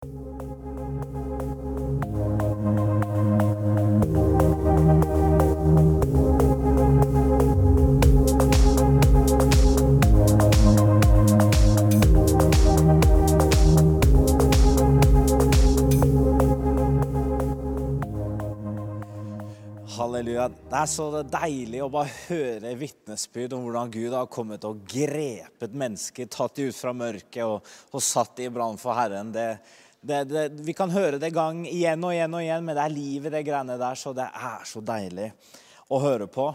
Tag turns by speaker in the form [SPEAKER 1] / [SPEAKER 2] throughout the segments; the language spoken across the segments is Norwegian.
[SPEAKER 1] Halleluja. Det er så deilig å bare høre vitnesbyrd om hvordan Gud har kommet og grepet mennesker, tatt dem ut fra mørket og, og satt dem i brann for Herren. Det, det, det, vi kan høre det gang igjen og igjen og igjen, men det er livet det greiene der, så det er så deilig å høre på.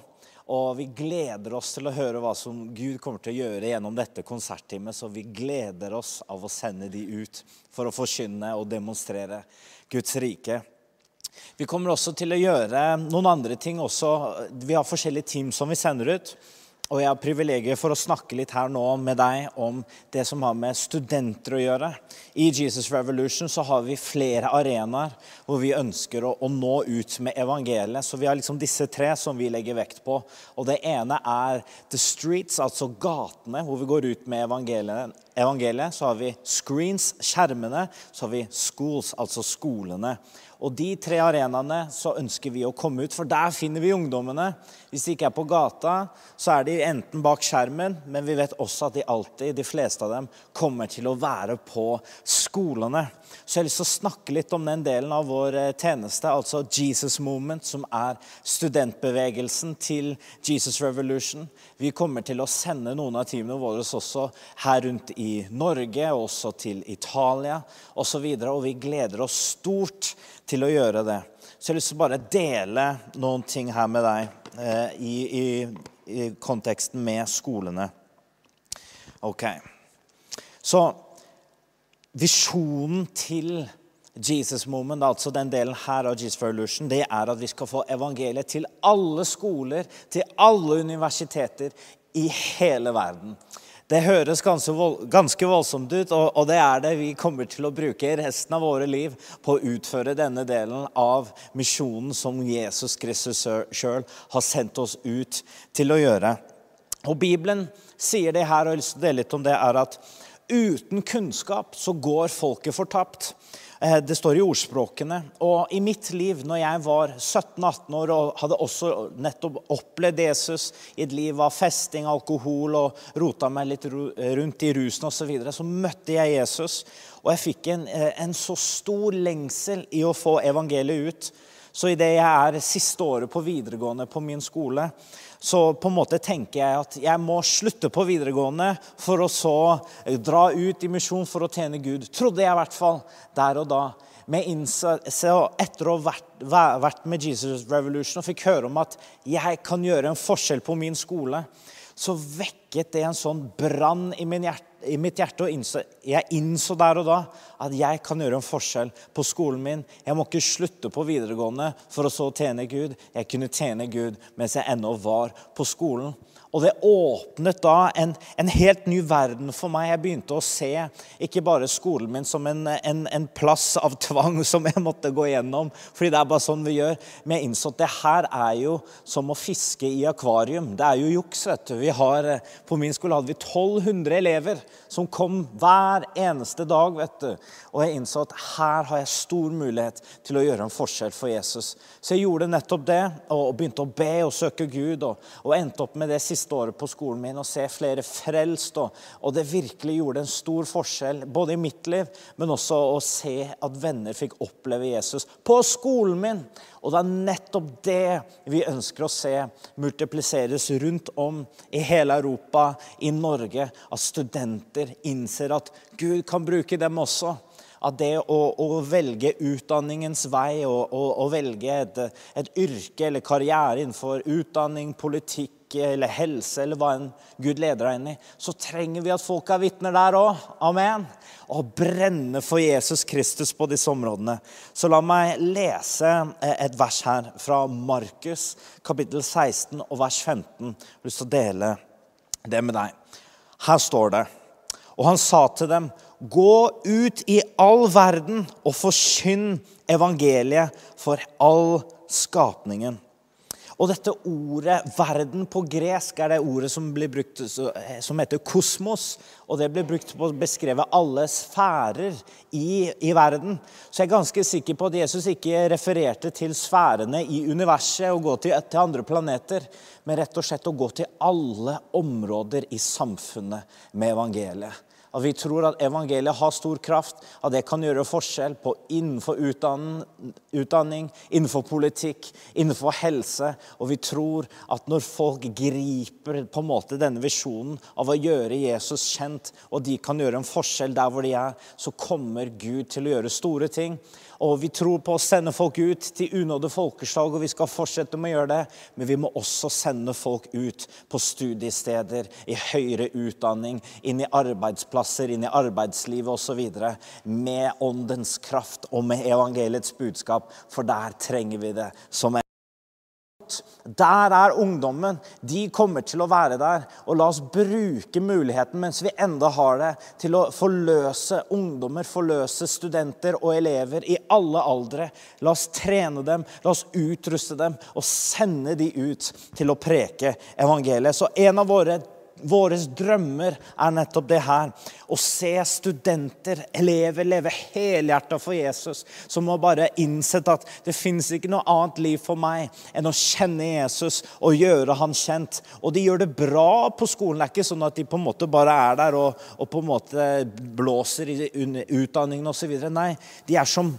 [SPEAKER 1] Og vi gleder oss til å høre hva som Gud kommer til å gjøre gjennom dette konserttimet. Så vi gleder oss av å sende de ut for å forkynne og demonstrere Guds rike. Vi kommer også til å gjøre noen andre ting også. Vi har forskjellige team som vi sender ut. Og jeg har privilegiet for å snakke litt her nå med deg om det som har med studenter å gjøre. I Jesus Revolution så har vi flere arenaer hvor vi ønsker å, å, nå ut med evangeliet. Så vi har liksom disse tre som vi legger vekt på. Og det ene er the streets, altså gatene, hvor vi går ut med evangeliet. evangeliet. Så har vi screens, skjermene. Så har vi schools, altså skolene. Og de tre arenaene så ønsker vi å komme ut, for der finner vi ungdommene. Hvis de ikke er på gata, så er de enten bak skjermen, men vi vet også at de alltid, de fleste av dem, kommer til å være på skolene. Så jeg har lyst til å snakke litt om den delen av vår eh, tjeneste, altså Jesus Moment, som er studentbevegelsen til Jesus Revolution. Vi kommer til å sende noen av teamene våre også her rundt i Norge, også til Italia osv. Og, så videre, og vi gleder oss stort til å gjøre det. Så jeg har lyst til å bare dele noen ting her med deg eh, i, i, i, konteksten med skolene. Ok. Så visjonen til Jesus Moment, altså den delen her av Jesus for Illusion, det er at vi skal få evangeliet til alle skoler, til alle universiteter i hele verden. Det høres ganske, voldsomt ut, og, det er det vi kommer til å bruke resten av våre liv på å utføre denne delen av misjonen som Jesus Kristus sjøl har sendt oss ut til å gjøre. Og Bibelen sier det her, og jeg har lyst til å dele litt om det, er at uten kunnskap så går folket fortapt. Eh, det står i ordspråkene. Og i mitt liv, når jeg var 17-18 år og hadde også nettopp opplevd Jesus i et liv av festing, alkohol og rota meg litt rundt i rusen osv., så, videre, så møtte jeg Jesus. Og jeg fikk en, eh, en så stor lengsel i å få evangeliet ut. Så idet jeg er siste året på videregående på min skole, så på en måte tenker jeg at jeg må slutte på videregående for å så dra ut i misjon for å tjene Gud. Trodde jeg i hvert fall der og da. Med innse, etter å ha vært, vært med Jesus Revolution og fikk høre om at jeg kan gjøre en forskjell på min skole, så vekket det en sånn brann i, min hjerte, i mitt hjerte. og innså, Jeg innså der og da at jeg kan gjøre en forskjell på skolen min. Jeg må ikke slutte på videregående for å så tjene Gud. Jeg kunne tjene Gud mens jeg ennå var på skolen. Og det åpnet da en, en, helt ny verden for meg. Jeg begynte å se ikke bare skolen min som en, en, en, plass av tvang som jeg måtte gå gjennom, fordi det er bare sånn vi gjør. Men jeg innså at det her er jo som å fiske i akvarium. Det er jo juks, vet du. Har, på min skole hadde vi 1200 elever som kom hver eneste dag, vet du. Og jeg innså at her har jeg stor mulighet til å gjøre en forskjell for Jesus. Så jeg gjorde nettopp det, og begynte å be og søke Gud, og, og endte opp med det siste siste året på skolen min og se flere frelst. Og, og det virkelig gjorde en stor forskjell, både i mitt liv, men også å se at venner fikk oppleve Jesus på skolen min. Og det er nettopp det vi ønsker å se multipliseres rundt om i hele Europa, i Norge. At studenter innser at Gud kan bruke dem også at det å, å, velge utdanningens vei og, å, velge et, et, yrke eller karriere innenfor utdanning, politikk eller helse eller hva enn Gud leder deg inn i, så trenger vi at folk er vitner der òg. Amen. Og brenne for Jesus Kristus på disse områdene. Så la meg lese eh, et vers her fra Markus kapittel 16 og vers 15. Jeg har lyst til å dele det med deg. Her står det. Og han sa til dem, gå ut i all verden og forkynn evangeliet for all skapningen. Og dette ordet 'verden' på gresk er det ordet som, blir brukt, som heter kosmos. Og det blir brukt på å beskrive alle sfærer i, i, verden. Så jeg er ganske sikker på at Jesus ikke refererte til sfærene i universet og gå til, til andre planeter, men rett og slett å gå til alle områder i samfunnet med evangeliet. At vi tror at evangeliet har stor kraft, at det kan gjøre forskjell på innenfor utdanning, innenfor politikk, innenfor helse. Og vi tror at når folk griper på en måte denne visjonen av å gjøre Jesus kjent, og de kan gjøre en forskjell der hvor de er, så kommer Gud til å gjøre store ting. Og vi tror på å sende folk ut til unådde folkeslag, og vi skal fortsette med å gjøre det. Men vi må også sende folk ut på studiesteder, i høyere utdanning, inn i arbeidsplasser, inn i arbeidslivet osv. Med åndens kraft og med evangeliets budskap, for der trenger vi det som er der er ungdommen. De kommer til å være der. Og la oss bruke muligheten mens vi enda har det, til å forløse ungdommer, forløse studenter og elever i alle aldre. La oss trene dem, la oss utruste dem og sende de ut til å preke evangeliet. Så en av våre Våre drømmer er nettopp det her. Å se studenter, elever, leve helhjerta for Jesus. Som har bare innsett at det fins ikke noe annet liv for meg enn å kjenne Jesus og gjøre han kjent. Og de gjør det bra på skolen. Det er ikke sånn at de på en måte bare er der og, og på en måte blåser i utdanningen osv. Nei, de er som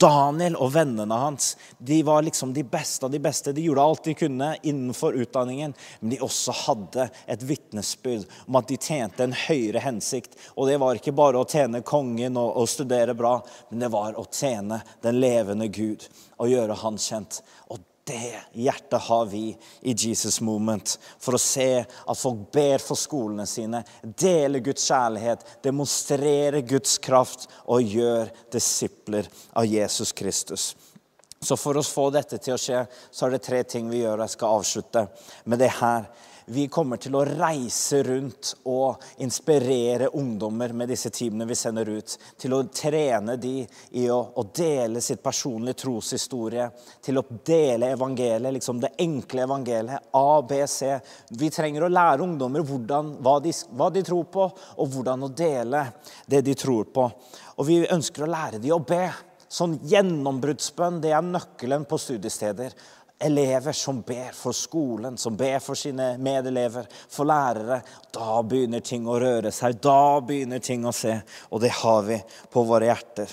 [SPEAKER 1] Daniel og vennene hans. De var liksom de beste av de beste. De gjorde alt de kunne innenfor utdanningen, men de også hadde et vitne vitnesbyrd om at de tjente en høyere hensikt. Og det var ikke bare å tjene kongen og, og studere bra, men det var å tjene den levende Gud og gjøre han kjent. Og det hjertet har vi i Jesus Moment. For å se at folk ber for skolene sine, deler Guds kjærlighet, demonstrerer Guds kraft og gjør disipler av Jesus Kristus. Så for å få dette til å skje, så er det tre ting vi gjør. Jeg skal avslutte med det her vi kommer til å reise rundt og inspirere ungdommer med disse teamene vi sender ut. Til å trene de i å, å dele sitt personlige troshistorie. Til å dele evangeliet, liksom det enkle evangeliet. A, B, C. Vi trenger å lære ungdommer hvordan, hva, de, hva de tror på, og hvordan å dele det de tror på. Og vi ønsker å lære de å be. Sånn gjennombruddsbønn det er nøkkelen på studiesteder elever som ber for skolen, som ber for sine medelever, for lærere. Da begynner ting å røre seg, da begynner ting å se. Og det har vi på våre hjerter.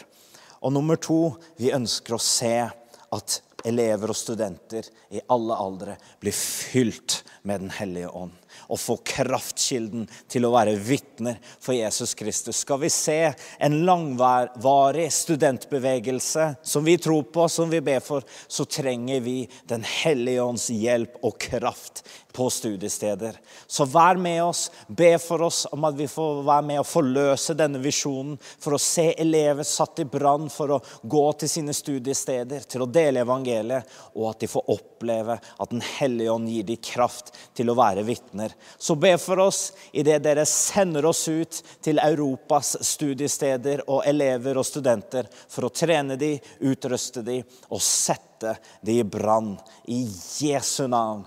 [SPEAKER 1] Og nummer to, vi ønsker å se at elever og studenter i alle aldre blir fylt med Den hellige ånd og få kraftkilden til å være vitner for Jesus Kristus. Skal vi se en langvarig studentbevegelse som vi tror på, som vi ber for, så trenger vi Den hellige ånds hjelp og kraft på studiesteder. Så vær med oss, be for oss om at vi får være med og forløse denne visjonen, for å se elever satt i brann for å gå til sine studiesteder, til å dele evangeliet, og at de får oppleve at Den hellige ånd gir dem kraft til å være vitner. Så be for oss idet dere sender oss ut til Europas studiesteder og elever og studenter for å trene dem, utruste dem og sette dem i brann. I Jesu navn.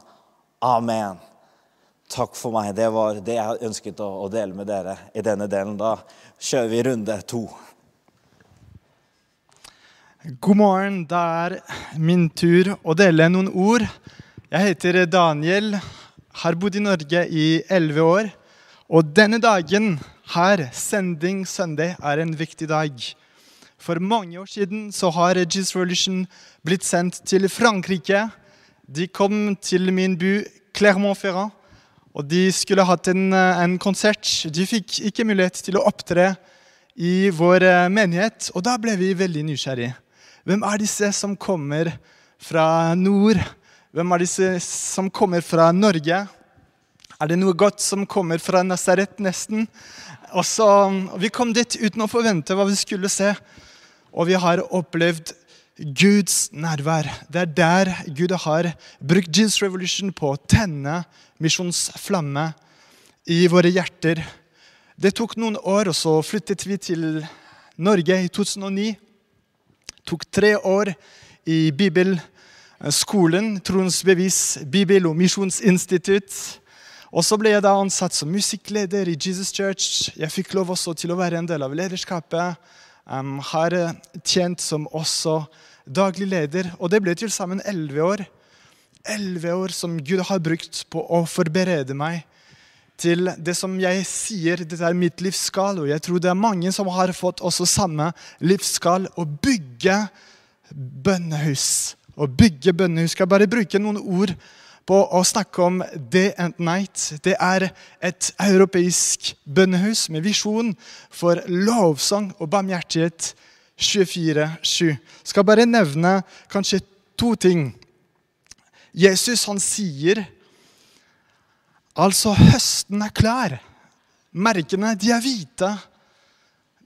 [SPEAKER 1] Amen. Takk for meg. Det var det jeg ønsket å, dele med dere i denne delen. Da kjører vi runde to.
[SPEAKER 2] God morgen. Det er min tur å dele noen ord. Jeg heter Daniel, har bodd i Norge i elleve år. Og denne dagen her, Sending Sunday, er en viktig dag. For mange år siden så har Jesus Revolution blitt sendt til Frankrike de kom til min by Clermont-Ferrand, og de skulle hatt en, eh, en, konsert. De fikk ikke mulighet til å opptre i vår eh, menighet, og da ble vi veldig nysgjerrige. Hvem er disse som kommer fra nord? Hvem er disse som kommer fra Norge? Er det noe godt som kommer fra Nazaret, nesten? Og så, Vi kom dit uten å forvente hva vi skulle se, og vi har opplevd Guds nærvær. Det er der Gud har brukt Jesus Revolution på å tenne misjonsflamme i våre hjerter. Det tok noen år, og så flyttet vi til Norge i 2009. Det tok tre år i bibelskolen, Troens Bevis, Bibel- og misjonsinstitutt. Og så ble jeg da ansatt som musikkleder i Jesus Church. Jeg fikk lov også til å være en del av lederskapet. Um, har eh, tjent som også daglig leder, og det ble til sammen elleve år. Elleve år som Gud har brukt på å forberede meg til det som jeg sier, dette er mitt livsskall. Og jeg tror det er mange som har fått også samme livsskall. Å bygge bønnehus. Å bygge bønnehus. Skal jeg bare bruke noen ord på å snakke om Day and Night. Det er et europeisk bønnehus med visjon for lovsang og barmhjertighet 24-7. Skal bare nevne kanskje to ting. Jesus han sier altså høsten er klar. Merkene de er hvite,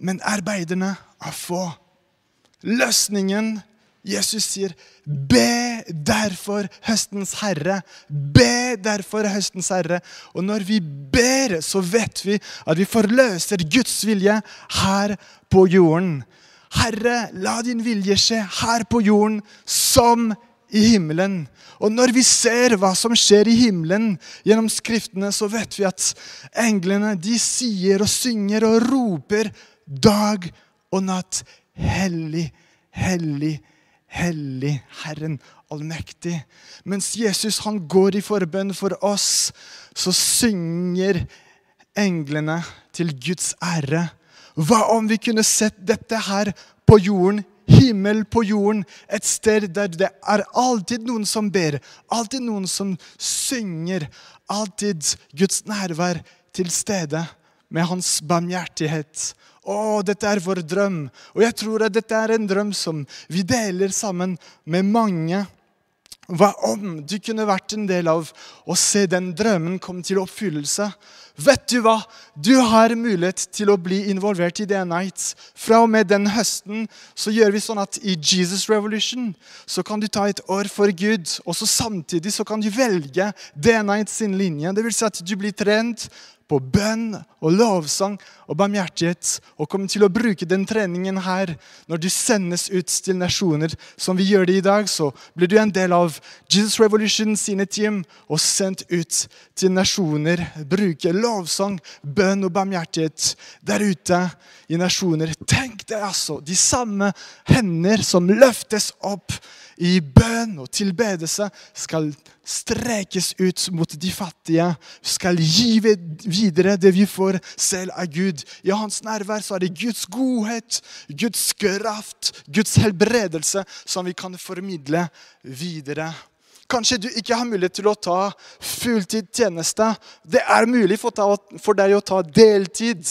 [SPEAKER 2] men arbeiderne er få. Løsningen Jesus sier, 'Be derfor høstens herre'. Be derfor høstens herre. Og når vi ber, så vet vi at vi forløser Guds vilje her på jorden. Herre, la din vilje skje her på jorden som i himmelen. Og når vi ser hva som skjer i himmelen gjennom Skriftene, så vet vi at englene de sier og synger og roper dag og natt. Hellig, hellig, hellig Herren allmektig. Mens Jesus han går i forbønn for oss, så synger englene til Guds ære. Hva om vi kunne sett dette her på jorden himmel på jorden, et sted der det er alltid noen som ber, alltid noen som synger, alltid Guds nærvær til stede med hans barmhjertighet. Å, dette er vår drøm. Og jeg tror at dette er en drøm som vi deler sammen med mange. Hva om du kunne vært en del av å se den drømmen komme til oppfyllelse? Vet du hva? Du har mulighet til å bli involvert i DNA. Fra og med den høsten så gjør vi sånn at i Jesus Revolution så kan du ta et år for Gud. Og så samtidig så kan du velge DNA sin linje. Det vil si at du blir trent på bønn og lovsang og barmhjertighet. Og kommer til å bruke den treningen her når du sendes ut til nasjoner som vi gjør det i dag. Så blir du en del av Jesus Revolution sine team og sendt ut til nasjoner. Bruke lovsang, bønn og barmhjertighet der ute i nasjoner. Tenk deg altså de samme hender som løftes opp i bønn og tilbedelse skal strekes ut mot de fattige. Skal gi videre det vi får selv av Gud. I hans nærvær så er det Guds godhet, Guds kraft, Guds helbredelse som vi kan formidle videre. Kanskje du ikke har mulighet til å ta fulltid tjeneste. Det er mulig for deg å ta deltid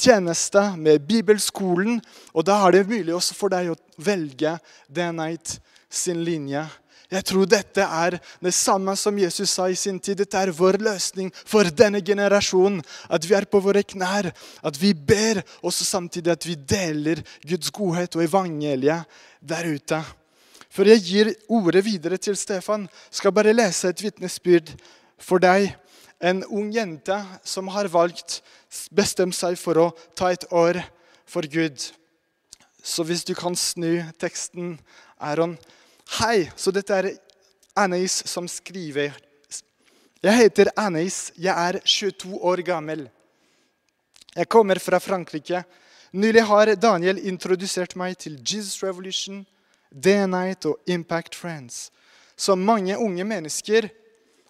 [SPEAKER 2] tjeneste med bibelskolen. Og da er det mulig også for deg å velge Day Night sin linje. Jeg tror dette er det samme som Jesus sa i sin tid. Dette er vår løsning for denne generasjonen. At vi er på våre knær, at vi ber, og samtidig at vi deler Guds godhet og evangeliet der ute. Før jeg gir ordet videre til Stefan, skal jeg bare lese et vitnesbyrd for deg. En ung jente som har valgt, bestemt seg for å ta et år for Gud. Så hvis du kan snu teksten, Aron. Hei, så dette er Anais som skriver. Jeg heter Anais. Jeg er 22 år gammel. Jeg kommer fra Frankrike. Nylig har Daniel introdusert meg til Jesus Revolution, Day Night og Impact Friends. Som mange unge mennesker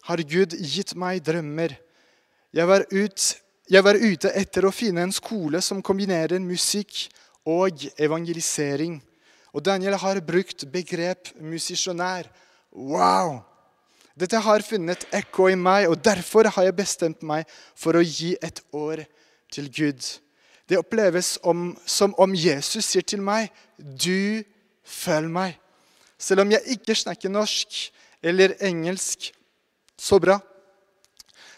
[SPEAKER 2] har Gud gitt meg drømmer. Jeg var, ut, jeg var ute etter å finne en skole som kombinerer musikk og evangelisering. Og Daniel har brukt begrep musisjonær. Wow! Dette har funnet ekko i meg, og derfor har jeg bestemt meg for å gi et år til Gud. Det oppleves om, som om Jesus sier til meg, 'Du følg meg'. Selv om jeg ikke snakker norsk eller engelsk så bra,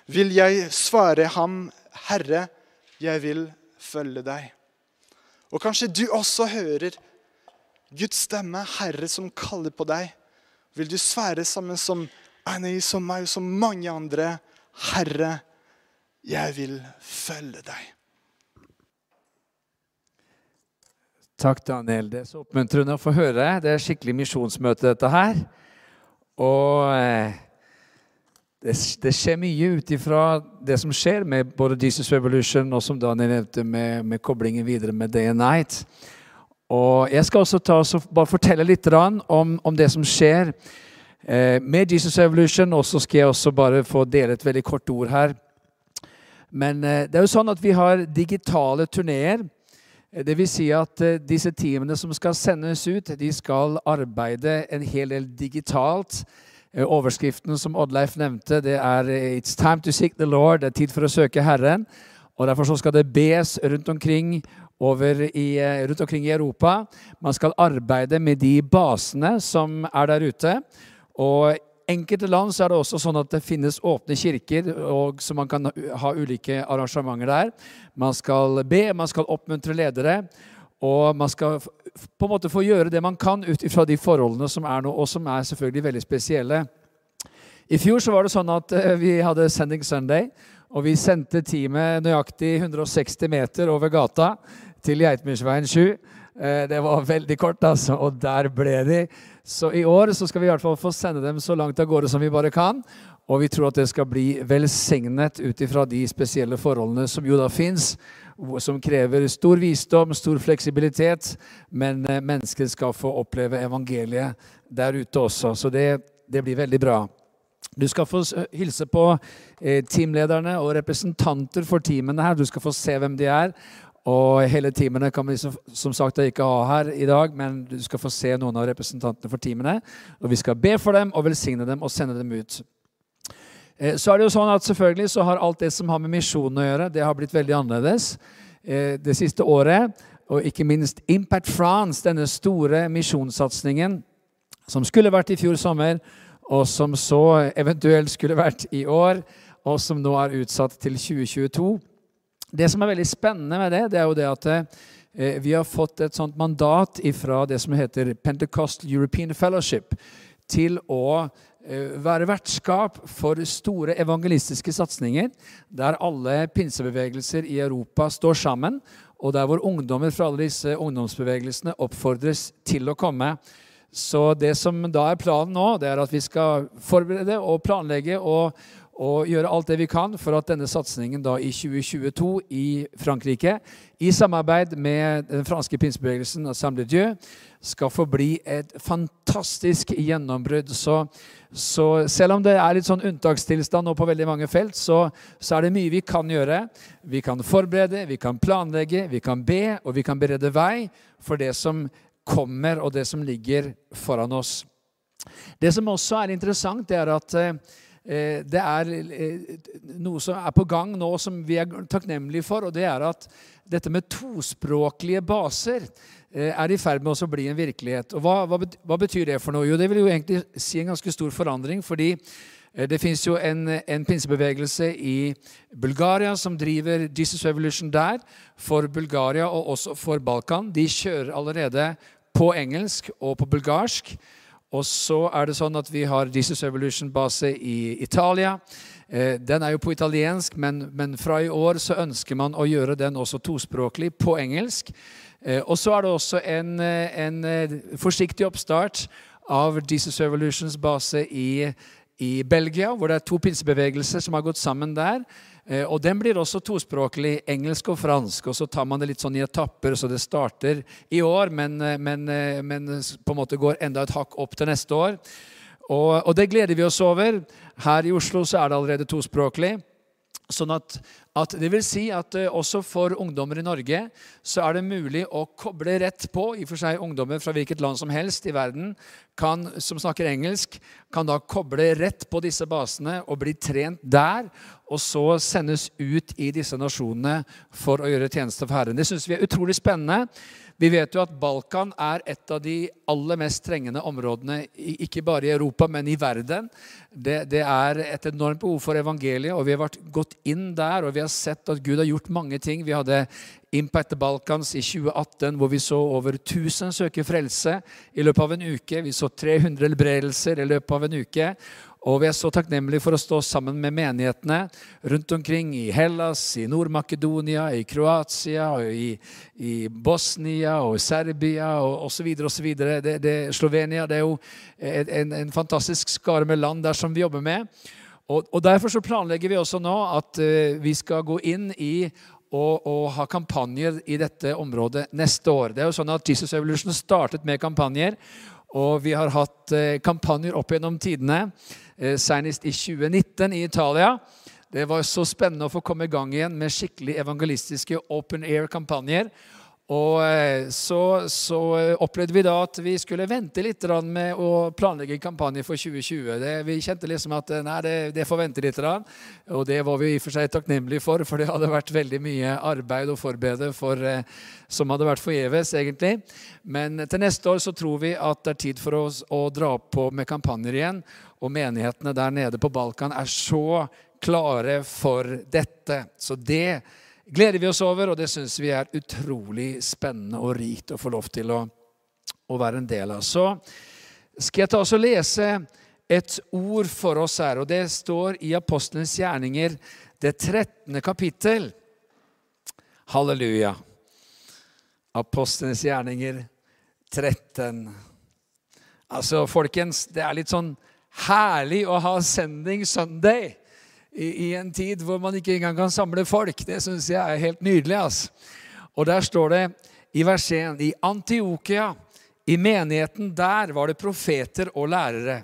[SPEAKER 2] vil jeg svare ham, 'Herre, jeg vil følge deg'. Og kanskje du også hører Guds stemme, Herre, som kaller på deg. Vil du svære sammen som Annie, som meg og som mange andre? Herre, jeg vil følge deg.
[SPEAKER 3] Takk, Daniel. Det er så oppmuntrende å få høre. Det er skikkelig misjonsmøte, dette her. Og eh, det, det, skjer mye ut ifra det som skjer med både Jesus Revolution og som Daniel nevnte, med, med koblingen videre med Day and Night. Og Jeg skal også ta, bare fortelle litt om, om det som skjer eh, med Jesus Evolution. Og så skal jeg også bare få dele et veldig kort ord her. Men eh, det er jo sånn at vi har digitale turneer. Dvs. det vil si at eh, disse teamene som skal sendes ut, de skal arbeide en hel del digitalt. Eh, overskriften som Oddleif nevnte, det er 'It's time to seek the Lord'. Det er tid for å søke Herren. Og Derfor så skal det bes rundt omkring i, eh, rundt omkring i Europa. Man skal arbeide med de basene som er der ute. Og enkelte land så er det også sånn at det finnes åpne kirker, og så man kan ha ulike arrangementer der. Man skal be, man skal oppmuntre ledere. Og man skal på en måte få gjøre det man kan ut ifra de forholdene som er nå, og som er selvfølgelig veldig spesielle. I fjor så var det sånn at eh, vi hadde Sending Sunday, og vi sendte teamet nøyaktig 160 meter over gata til Geitmyrsveien 7. Eh, det var veldig kort, altså, og der ble de. Så i år så skal vi i hvert fall få sende dem så langt av gårde som vi bare kan. Og vi tror at det skal bli velsignet ut ifra de spesielle forholdene som jo da fins. Som krever stor visdom, stor fleksibilitet. Men eh, mennesker skal få oppleve evangeliet der ute også. Så det, det blir veldig bra. Du skal få hilse på eh, teamlederne og representanter for teamene her. Du skal få se hvem de er. Og hele teamene kan vi som sagt ikke ha her i dag, men du skal få se noen av representantene for teamene. Og vi skal be for dem og velsigne dem og sende dem ut. Eh, så er det jo sånn at selvfølgelig så har alt det som har med misjonen å gjøre, det har blitt veldig annerledes eh, det siste året. Og ikke minst Impact France, denne store misjonssatsingen som skulle vært i fjor sommer, og som så eventuelt skulle vært i år, og som nå er utsatt til 2022. Det som er veldig spennende med det, det er jo det at eh, vi har fått et sånt mandat fra det som heter Pentecost European Fellowship, til å eh, være vertskap for store evangelistiske satsinger, der alle pinsebevegelser i Europa står sammen, og der hvor ungdommer fra alle disse ungdomsbevegelsene oppfordres til å komme. Så det som da er planen nå, det er at vi skal forberede og planlegge og og gjøre alt det vi kan for at denne satsingen da i 2022 i Frankrike, i samarbeid med den franske pinsebevegelsen Assemble Dieu, skal få bli et fantastisk gjennombrudd. Så, så, selv om det er litt sånn unntakstilstand nå på veldig mange felt, så, så, er det mye vi kan gjøre. Vi kan forberede, vi kan planlegge, vi kan be, og vi kan berede vei for det som kommer, og det som ligger foran oss. Det som også er interessant, det er at Eh, det er eh, noe som er på gang nå som vi er takknemlige for, og det er at dette med tospråklige baser eh, er i ferd med å bli en virkelighet. Og hva, hva, betyr det for noe? Jo, det vil jo egentlig si en ganske stor forandring. fordi det fins jo en, en, pinsebevegelse i Bulgaria som driver Jesus Revolution der, for Bulgaria og også for Balkan. De kjører allerede på engelsk og på bulgarsk. Og så er det sånn at vi har Jesus Evolution-base i Italia. Eh, den er jo på italiensk, men, men, fra i år så ønsker man å gjøre den også tospråklig, på engelsk. Eh, og så er det også en, eh, en forsiktig oppstart av Jesus Evolutions base i, i Belgia, hvor det er to pinsebevegelser som har gått sammen der. Eh, og Den blir også tospråklig, engelsk og fransk. og Så tar man det litt sånn i etapper, så det starter i år, men, eh, men, eh, men på en måte går enda et hakk opp til neste år. Og, og det gleder vi oss over. Her i Oslo så er det allerede tospråklig. Sånn at, at, det vil si at uh, også for ungdommer i Norge så er det mulig å koble rett på. I og for seg Ungdommer fra hvilket land som helst i verden kan, som snakker engelsk, kan da koble rett på disse basene og bli trent der. Og så sendes ut i disse nasjonene for å gjøre tjeneste for Herren. Det syns vi er utrolig spennende. Vi vet jo at Balkan er et av de aller mest trengende områdene, ikke bare i Europa, men i verden. Det, det, er et enormt behov for evangeliet, og vi har vært gått inn der. Og vi har sett at Gud har gjort mange ting. Vi hadde Impact Balkans i 2018, hvor vi så over 1000 søke frelse i løpet av en uke. Vi så 300 helbredelser i løpet av en uke. Og vi er så takknemlige for å stå sammen med menighetene rundt omkring i Hellas, i Nord-Makedonia, i Kroatia, og i, i Bosnia og Serbia og osv. osv. Slovenia det er jo en, en fantastisk skare med land der som vi jobber med. Og, og Derfor så planlegger vi også nå at uh, vi skal gå inn i og, og, ha kampanjer i dette området neste år. Det er jo sånn at Jesus Evolution startet med kampanjer. Og vi har hatt uh, kampanjer opp gjennom tidene, uh, senest i 2019 i Italia. Det var så spennende å få komme i gang igjen med skikkelig evangelistiske open air-kampanjer. Og eh, så, så, opplevde vi da at vi skulle vente litt med å planlegge en kampanje for 2020. Det, vi kjente liksom at nei, det, det får vente litt. Og det var vi i og for seg takknemlige for, for det hadde vært veldig mye arbeid å forberede for, eh, som hadde vært forgjeves, egentlig. Men til neste år så tror vi at det er tid for oss å dra på med kampanjer igjen. Og menighetene der nede på Balkan er så klare for dette. Så det gleder vi oss over, og det syns vi er utrolig spennende og rikt å få lov til å, å være en del av. Så skal jeg ta oss og lese et ord for oss her, og det står i Apostlenes gjerninger, det 13. kapittel. Halleluja. Apostlenes gjerninger 13. Altså, folkens, det er litt sånn herlig å ha Sending Sunday i, i, en tid hvor man ikke engang kan samle folk. Det syns jeg er helt nydelig. Altså. Og der står det i vers 1 I Antiokia, i menigheten der, var det profeter og lærere.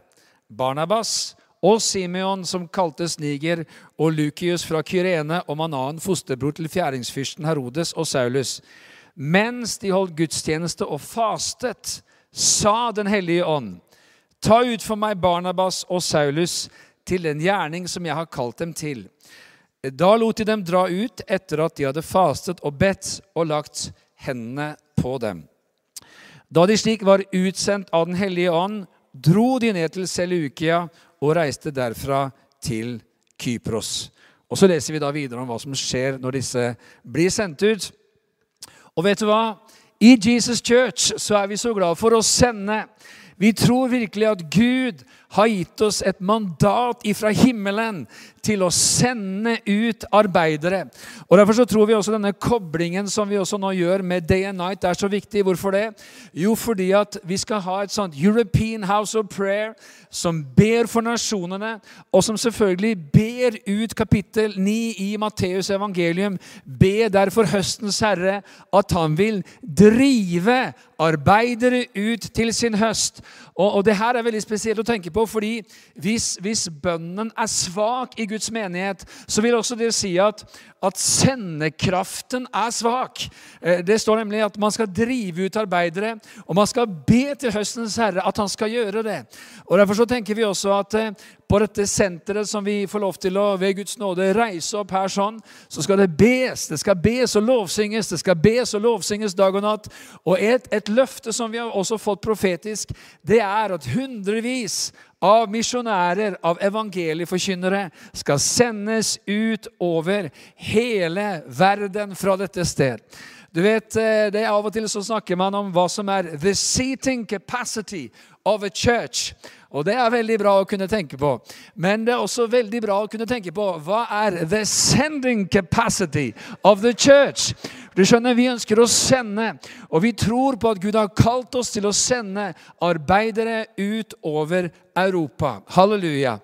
[SPEAKER 3] Barnabas og Simeon, som kaltes Niger, og Lukius fra Kyrene og Manan, fosterbror til fjæringsfyrsten Herodes og Saulus. Mens de holdt gudstjeneste og fastet, sa Den hellige ånd, ta ut for meg Barnabas og Saulus til den gjerning som jeg har kalt dem til. Da lot de dem dra ut etter at de hadde fastet og bedt og lagt hendene på dem. Da de slik var utsendt av Den hellige ånd, dro de ned til Seleukia og reiste derfra til Kypros. Og Så leser vi da videre om hva som skjer når disse blir sendt ut. Og vet du hva? I Jesus Church så er vi så glad for å sende. Vi tror virkelig at Gud har gitt oss et mandat ifra himmelen til å sende ut arbeidere. Og Derfor så tror vi også denne koblingen som vi også nå gjør med Day and Night, er så viktig. Hvorfor det? Jo, fordi at vi skal ha et sånt European House of Prayer som ber for nasjonene, og som selvfølgelig ber ut kapittel 9 i Matteus evangelium. Be derfor høstens herre at han vil drive arbeidere ut til sin høst. Og, og det her er veldig spesielt å tenke på, fordi hvis, hvis bønnen er svak i Guds menighet, så vil også det si at, at sendekraften er svak. Eh, det står nemlig at man skal drive ut arbeidere, og man skal be til høstens herre at han skal gjøre det. Og Derfor så tenker vi også at eh, på dette senteret som vi får lov til å ved Guds nåde reise opp her sånn, så skal det bes. Det skal bes og lovsynges. Det skal bes og lovsynges dag og natt. Og et, et løfte som vi har også fått profetisk, det er at hundrevis av misjonærer, av evangelieforkynnere, skal sendes ut over hele verden fra dette sted. Du vet, eh, det er Av og til så snakker man om hva som er the seating capacity of a church. Og det er veldig bra å kunne tenke på. Men det er også veldig bra å kunne tenke på hva er the sending capacity of the church? Du skjønner, Vi ønsker å sende, og vi tror på at Gud har kalt oss til å sende arbeidere ut over Europa. Halleluja.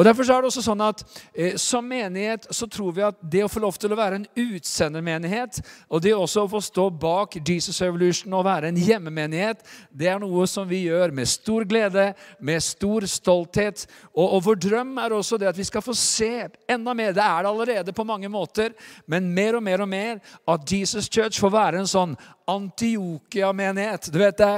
[SPEAKER 3] Og Derfor er det også sånn at eh, Som menighet så tror vi at det å få lov til å være en utsendermenighet, og det også å få stå bak Jesus Evolution og være en hjemmemenighet, det er noe som vi gjør med stor glede, med stor stolthet. Og, og vår drøm er også det at vi skal få se enda mer. Det er det allerede på mange måter, men mer og mer og mer at Jesus Church får være en sånn Antiokia-menighet. Du vet det,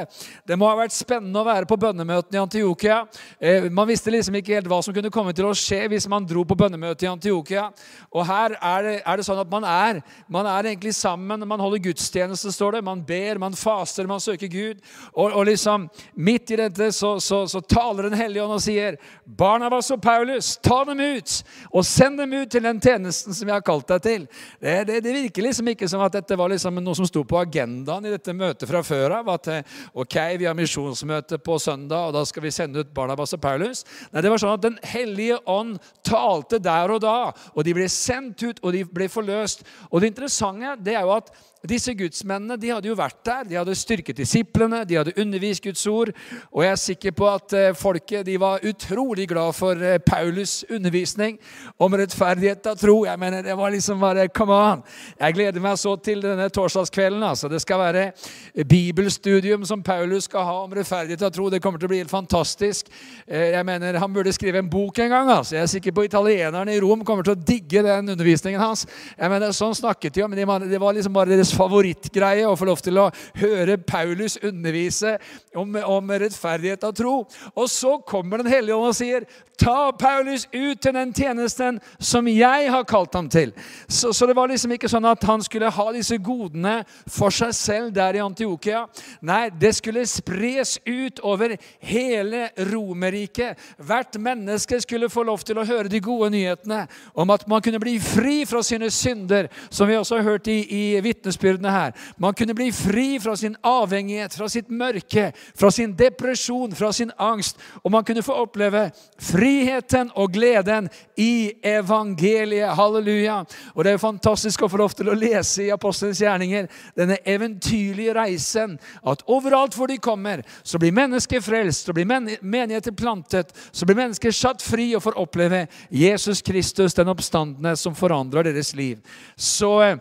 [SPEAKER 3] det må ha vært spennende å være på bønnemøtene i Antiokia. Eh, man visste liksom ikke helt hva som kunne komme til å skje hvis man dro på bønnemøte i Antiokia. Og her er det, er det sånn at man er, man er egentlig sammen. Man holder gudstjeneste, står det. Man ber, man faster, man søker Gud. Og, og liksom midt i dette så, så, så taler Den hellige ånd og sier Barnabas og Paulus, ta dem ut! Og send dem ut til den tjenesten som jeg har kalt deg til. Det, det, det virker liksom ikke som at dette var liksom noe som sto på agenda agendaen i dette møtet fra før av. At eh, ok, vi har misjonsmøte på søndag, og da skal vi sende ut Barnabas og Paulus. Nei, det var sånn at Den hellige ånd talte der og da, og de ble sendt ut, og de ble forløst. Og det interessante det er jo at disse gudsmennene de hadde jo vært der. De hadde styrket disiplene, de hadde undervist Guds ord. Og jeg er sikker på at eh, folket de var utrolig glad for eh, Paulus' undervisning om rettferdighet av tro. Jeg mener, Det var liksom bare Come on! Jeg gleder meg så til denne torsdagskvelden. altså. Det skal være bibelstudium som Paulus skal ha om rettferdighet av tro. Det kommer til å bli helt fantastisk. Eh, jeg mener, Han burde skrive en bok en gang. altså. Jeg er sikker på italienerne i Rom kommer til å digge den undervisningen hans. Jeg mener, Sånn snakket de om, men det var liksom bare deres favorittgreie å få lov til å høre Paulus undervise om, om rettferdighet av tro. Og så kommer Den hellige ånd og sier, 'Ta Paulus ut til den tjenesten som jeg har kalt ham til.' Så, så, det var liksom ikke sånn at han skulle ha disse godene for seg selv der i Antiokia. Nei, det skulle spres ut over hele Romerriket. Hvert menneske skulle få lov til å høre de gode nyhetene om at man kunne bli fri fra sine synder, som vi også har hørt i, i vitnesbyrdene her. Man kunne bli fri fra sin avhengighet, fra sitt mørke, fra sin depresjon, fra sin angst. Og man kunne få oppleve friheten og gleden i evangeliet. Halleluja. Og det er fantastisk å få lov til å lese i Apostelens gjerninger denne eventyrlige reisen. At overalt hvor de kommer, så blir mennesker frelst, så blir menigheter plantet, så blir mennesker satt fri og får oppleve Jesus Kristus, den oppstandende, som forandrer deres liv. Så eh,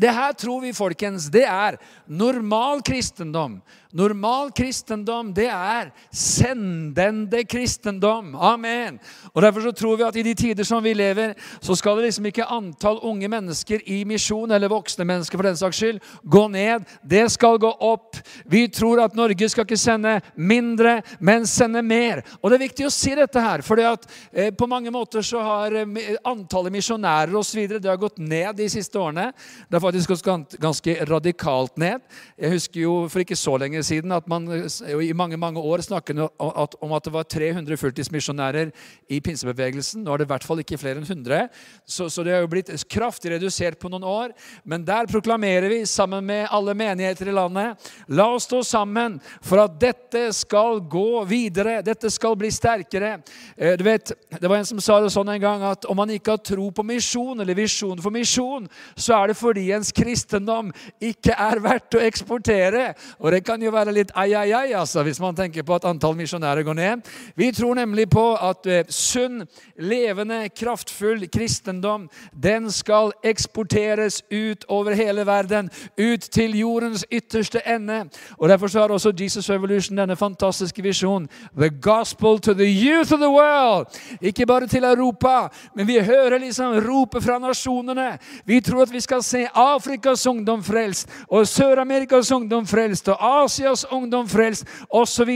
[SPEAKER 3] det her tror vi, folkens, det er normal kristendom. Normal kristendom, det er sendende kristendom. Amen. Og Derfor så tror vi at i de tider som vi lever, så skal det liksom ikke antall unge mennesker i misjon, eller voksne mennesker for den saks skyld, gå ned. Det skal gå opp. Vi tror at Norge skal ikke sende mindre, men sende mer. Og det er viktig å si dette her, for eh, på mange måter så har eh, antallet misjonærer osv. gått ned de siste årene. Det har faktisk gått ganske radikalt ned. Jeg husker jo for ikke så lenge siden at man i mange mange år snakket om at det var 300 fulltidsmisjonærer i pinsebevegelsen. Nå er det i hvert fall ikke flere enn 100, så, så, det har jo blitt kraftig redusert på noen år. Men der proklamerer vi sammen med alle menigheter i landet La oss stå sammen for at dette skal gå videre. Dette skal bli sterkere. Eh, du vet, Det var en som sa det sånn en gang at om man ikke har tro på misjon eller visjon for misjon, så er det fordi ens kristendom ikke er verdt å eksportere. Og det kan jo være litt ai altså, hvis man tenker på at antall misjonærer går ned. Vi tror nemlig på at uh, sunn, levende, kraftfull kristendom den skal eksporteres ut over hele verden. Ut til jordens ytterste ende. Og Derfor så har også Jesus Revolution denne fantastiske visjonen. The gospel to the youth of the world. Ikke bare til Europa, men vi hører liksom ropet fra nasjonene. Vi tror at vi skal se Afrikas ungdom frelst, og Sør-Amerikas ungdom frelst, og Asias ungdom frelst, osv.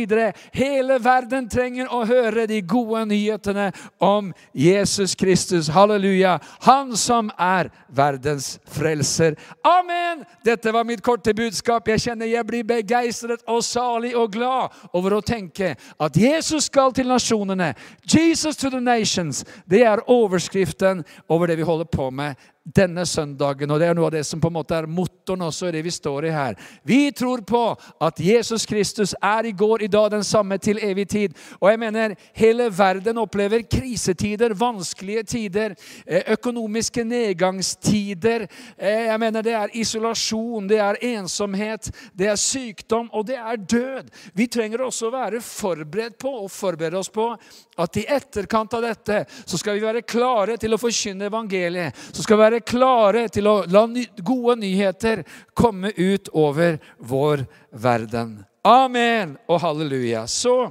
[SPEAKER 3] Hele verden trenger å høre de gode nyhetene om Jesus Kristus. Halleluja. Han som er verdens frelser. Amen! Dette var mitt korte budskap. Jeg kjenner jeg blir begeistret og salig og glad over å tenke at Jesus skal til nasjonene. Jesus to the nations. Det er overskriften over det vi holder på med denne søndagen. Og det er noe av det som på en måte er motoren også i det vi står i her. Vi tror på at Jesus Kristus er i går, i dag, den samme til evig tid. Og jeg mener hele verden opplever krisetider, vanskelige tider, eh, økonomiske nedgangstider. Eh, jeg mener det er isolasjon, det er ensomhet, det er sykdom, og det er død. Vi trenger også å være forberedt på og forberede oss på at i etterkant av dette så skal vi være klare til å forkynne evangeliet. Så skal vi være klare til å la gode nyheter komme ut over vår verden. Amen og halleluja. Så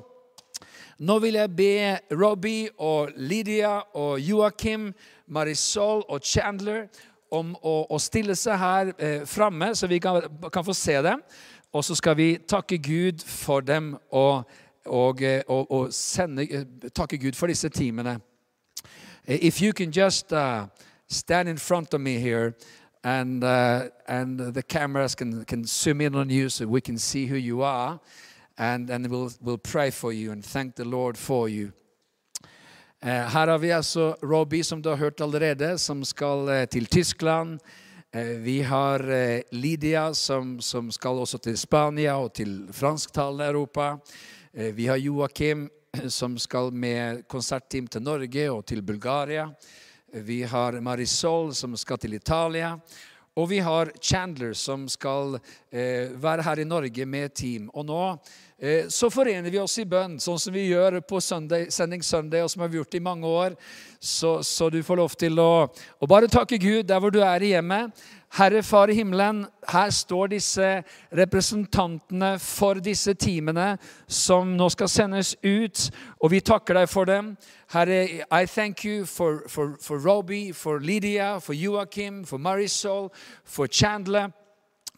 [SPEAKER 3] nå vil jeg be Robbie og Lydia og Joakim, Marisol og Chandler om å, å stille seg her eh, framme, så vi kan, kan få se dem. Og så skal vi takke Gud for dem og og, eh, og, og sende, eh, takke Gud for disse timene. Eh, if you can just uh, stand in front of me here, and uh, and the cameras can can zoom in on you so we can see who you are, and and we'll we'll pray for you and thank the Lord for you. Her har vi altså Robbie, som du har hørt allerede, som skal til Tyskland Eh, Vi har eh, Lydia som, som skal også til Spania og til fransktalende Europa. Eh, Vi har Joakim som skal med konsertteam til Norge og til Bulgaria. Vi har Marisol som skal til Italia. Og vi har Chandler som skal eh, være her i Norge med team. Og nå så forener vi oss i bønn, sånn som vi gjør på søndag, Sending Sunday, og som vi har gjort i mange år. Så, så du får lov til å, å bare takke Gud der hvor du er i hjemmet. Herre Far i himmelen, her står disse representantene for disse teamene som nå skal sendes ut, og vi takker deg for dem. Herre, I thank you for, for, for Robbie, for Lydia, for Joachim, for Marisol, for Chandler.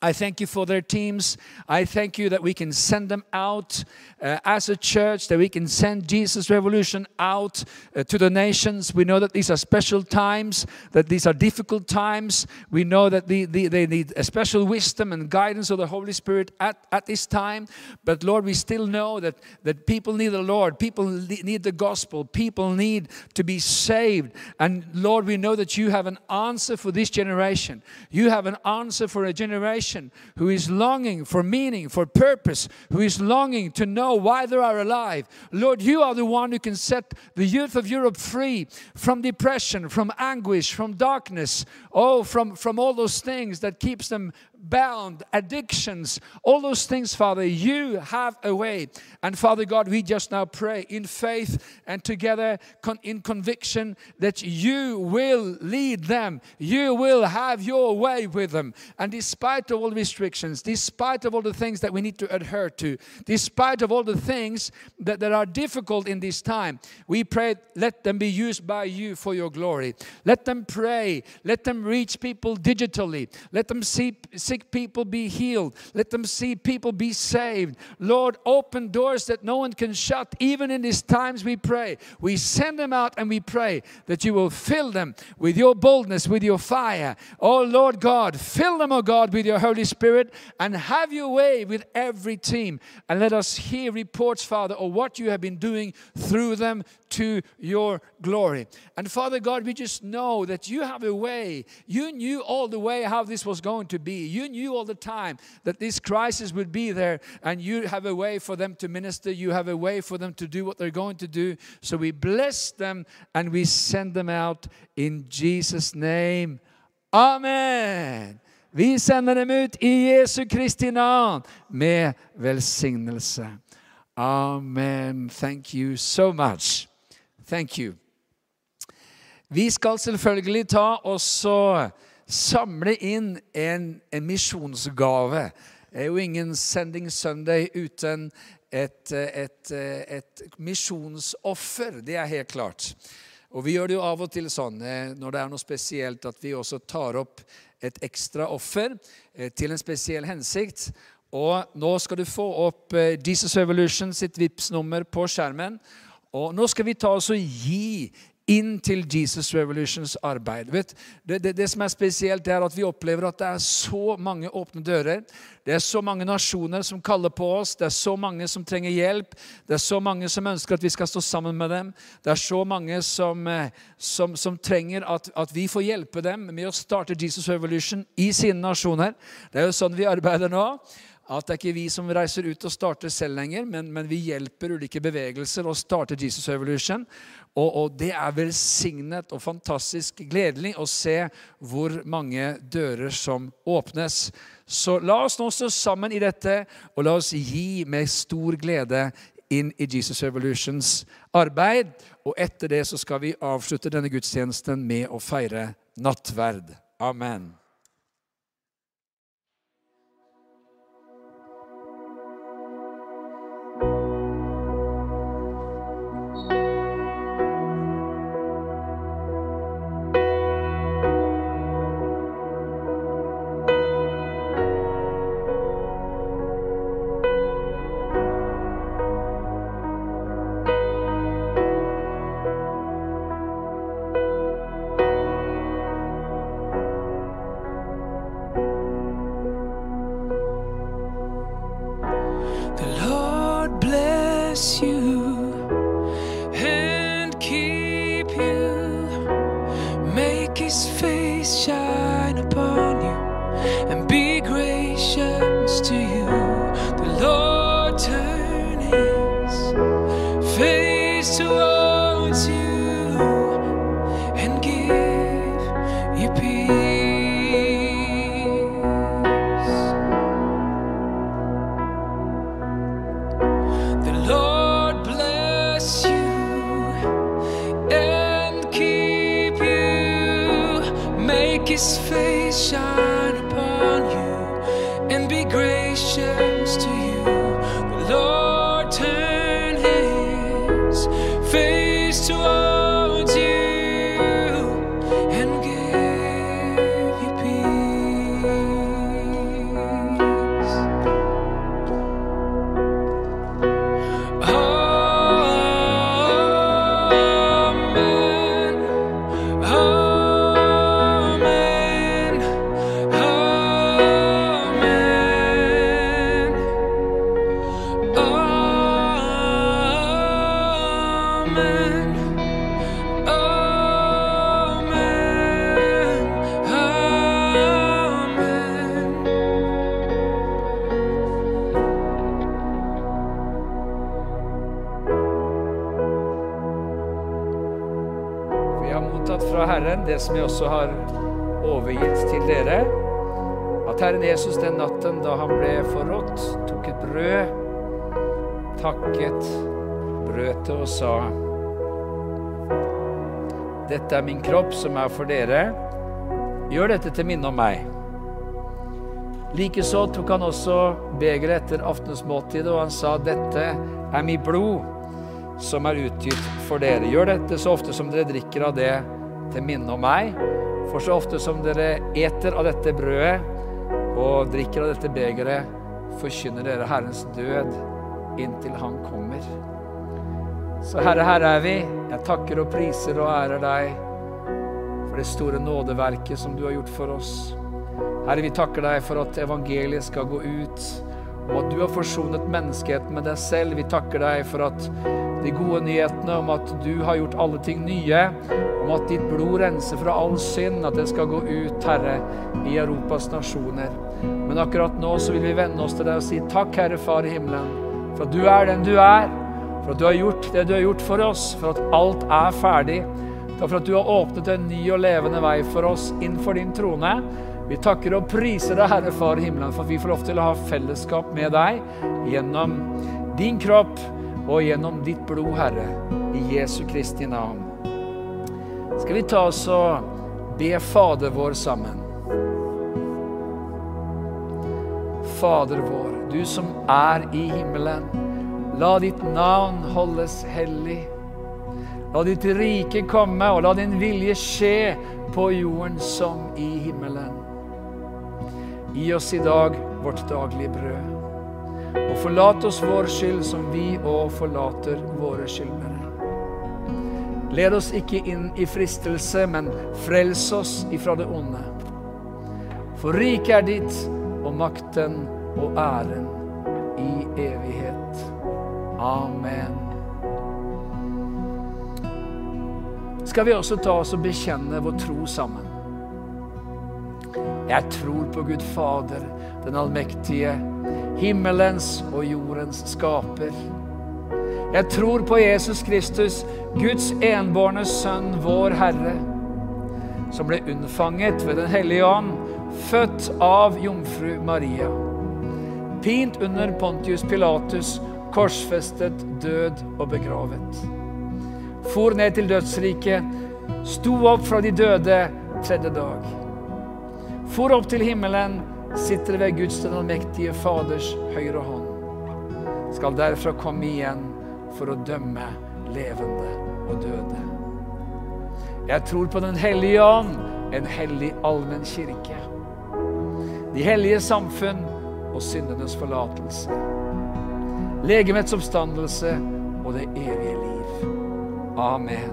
[SPEAKER 3] I thank you for their teams. I thank you that we can send them out uh, as a church, that we can send Jesus Revolution out uh, to the nations. We know that these are special times, that these are difficult times. We know that the, the, they need a special wisdom and guidance of the Holy Spirit at, at this time. But Lord, we still know that, that people need the Lord, people need the gospel, people need to be saved. And Lord, we know that you have an answer for this generation. You have an answer for a generation who is longing for meaning, for purpose, who is longing to know why they are alive. Lord, you are the one who can set the youth of Europe free from depression, from anguish, from darkness, oh, from, from all those things that keeps them bound, addictions, all those things, Father, you have a way. And Father God, we just now pray in faith and together con- in conviction that you will lead them. You will have your way with them. And despite of all restrictions, despite of all the things that we need to adhere to, despite of all the things that, that are difficult in this time, we pray, let them be used by you for your glory. Let them pray. Let them reach people digitally. Let them see sick people be healed. Let them see people be saved. Lord, open doors that no one can shut. Even in these times, we pray. We send them out and we pray that you will fill them with your boldness, with your fire. Oh, Lord God, fill them, oh God, with your Holy Spirit and have your way with every team. And let us hear reports, Father, of what you have been doing through them to your glory. And Father God, we just know that you have a way. You knew all the way how this was going to be. You knew all the time that this crisis would be there, and you have a way for them to minister. You have a way for them to do what they're going to do. So we bless them and we send them out in Jesus' name. Amen. Vi sender dem ut i Jesu Kristi navn med velsignelse. Amen. Thank you so much. Thank you. Vi skal selvfølgelig ta og så samle inn en, en misjonsgave. Det er jo ingen Sending Sunday uten et, et, et misjonsoffer. Det er helt klart. Og vi gjør det jo av og til sånn eh, når det er noe spesielt, at vi også tar opp et ekstra offer eh, til en spesiell hensikt. Og nå skal du få opp eh, Jesus Evolution sitt Vipps-nummer på skjermen. Og nå skal vi ta oss og gi inn til Jesus Revolutions arbeid. Vet, det, det, det, som er spesielt, er at vi opplever at det er så mange åpne dører. Det er så mange nasjoner som kaller på oss. Det er så mange som trenger hjelp. Det er så mange som ønsker at vi skal stå sammen med dem. Det er så mange som, eh, som, som trenger at, at, vi får hjelpe dem med å starte Jesus Revolution i sine nasjoner. Det er jo sånn vi arbeider nå at det er ikke vi som reiser ut og starter selv lenger, men, men vi hjelper ulike bevegelser å starte Jesus Revolution. Og, og, det er velsignet og fantastisk gledelig å se hvor mange dører som åpnes. Så la oss nå stå sammen i dette, og la oss gi med stor glede inn i Jesus Revolutions arbeid. Og etter det så skal vi avslutte denne gudstjenesten med å feire nattverd. Amen. Det som jeg også har overgitt til dere. At Herren Jesus den natten da han ble forrådt, tok et brød, takket, brøt og sa Dette er min kropp som er for dere. Gjør dette til minne om meg. Likeså tok han også begeret etter aftensmåltidet, og han sa, Dette er mitt blod, som er utgitt for dere. Gjør dette så ofte som dere drikker av det til minne om meg. For så ofte som dere eter av dette brødet og drikker av dette begeret, forkynner dere Herrens død inntil Han kommer. Så Herre, her er vi. Jeg takker og priser og ærer deg for det store nådeverket som du har gjort for oss. Herre, vi takker deg for at evangeliet skal gå ut, og at du har forsonet menneskeheten med deg selv. Vi takker deg for at de gode nyhetene om at du har gjort alle ting nye, om at ditt blod renser fra all synd, at det skal gå ut, Herre, i Europas nasjoner. Men akkurat nå så vil vi vende oss til deg og si takk, Herre Far i himmelen, for at du er den du er, for at du har gjort det du har gjort for oss, for at alt er ferdig. Takk for at du har åpnet en ny og levende vei for oss innenfor din trone. Vi takker og priser deg, Herre Far i himmelen, for at vi får lov til å ha fellesskap med deg gjennom din kropp og gjennom ditt blod, Herre, i Jesu Kristi navn. Skal vi ta oss og be Fader vår sammen? Fader vår, du som er i himmelen. La ditt navn holdes hellig. La ditt rike komme, og la din vilje skje på jorden som i himmelen. Gi oss i dag vårt daglige brød. Og forlat oss vår skyld som vi òg forlater våre skyldnere. Led oss ikke inn i fristelse, men frels oss ifra det onde. For riket er ditt, og makten og æren i evighet. Amen. Skal vi også ta oss og bekjenne vår tro sammen? Jeg tror på Gud Fader, den allmektige, himmelens og jordens skaper. Jeg tror på Jesus Kristus, Guds enbårne Sønn, vår Herre, som ble unnfanget ved Den hellige ånd, født av jomfru Maria. Pint under Pontius Pilatus, korsfestet, død og begravet. For ned til dødsriket, sto opp fra de døde tredje dag. For opp til himmelen, sitter ved Guds den allmektige Faders høyre hånd. Skal derfra komme igjen for å dømme levende og døde. Jeg tror på Den hellige ånd, en hellig allmenn kirke. De hellige samfunn og syndenes forlatelse. Legemets oppstandelse og det evige liv. Amen.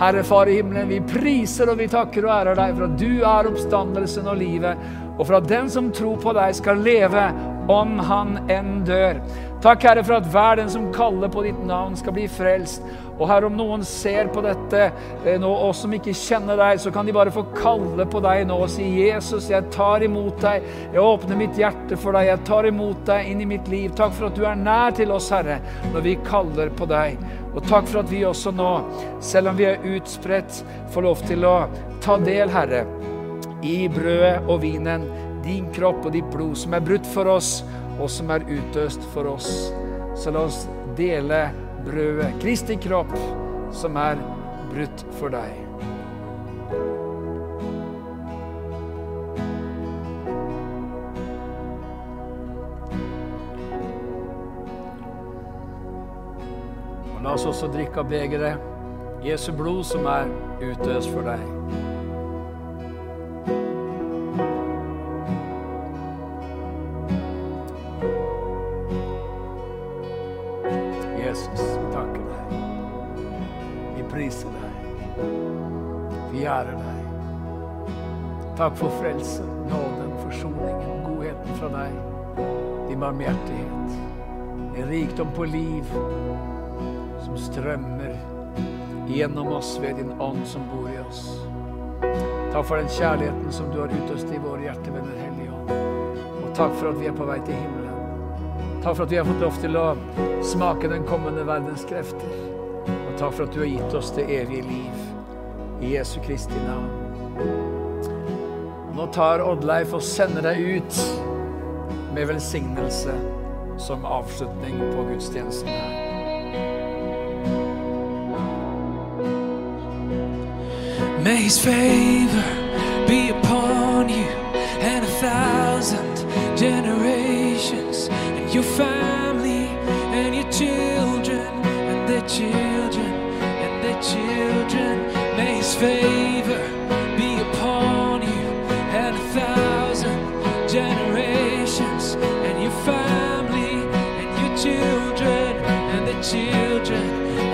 [SPEAKER 3] Herre Far i himmelen, vi priser og vi takker og ærer deg for at du er oppstandelsen og livet, og for at den som tror på deg, skal leve om han enn dør. Takk, Herre, for at hver den som kaller på ditt navn, skal bli frelst. Og Herre, om noen ser på dette eh, nå, og som ikke kjenner deg, så kan de bare få kalle på deg nå og si, Jesus, jeg tar imot deg. Jeg åpner mitt hjerte for deg. Jeg tar imot deg inn i mitt liv. Takk for at du er nær til oss, Herre, når vi kaller på deg. Og takk for at vi også nå, selv om vi er utspredt, får lov til å ta del, Herre, i brødet og vinen, din kropp og ditt blod, som er brutt for oss, og som er utøst for oss. Så la oss dele brødet, Kristi kropp, som er brutt for deg. Og la oss også drikke av begeret, Jesu blod, som er utøst for deg. Takk for frelsen, nåden, forsoningen, godheten fra deg. Din barmhjertighet. En rikdom på liv som strømmer gjennom oss ved din ånd som bor i oss. Takk for den kjærligheten som du har utøst i våre hjerter ved Den hellige ånd. Og takk for at vi er på vei til himmelen. Takk for at vi har fått lov til å smake den kommende verdens krefter. Og takk for at du har gitt oss det evige liv. I Jesu Kristi navn. Nå tar Oddleif og sender deg ut med velsignelse som avslutning på gudstjenesten her.
[SPEAKER 4] May his favor be upon you and a thousand generations, and your family, and your children, and their children, and their children. May his favor children, and the children,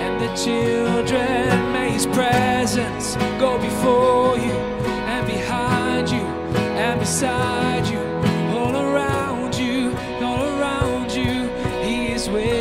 [SPEAKER 4] and the children. May his presence go before you and behind you and beside you, all around you, all around you. He is with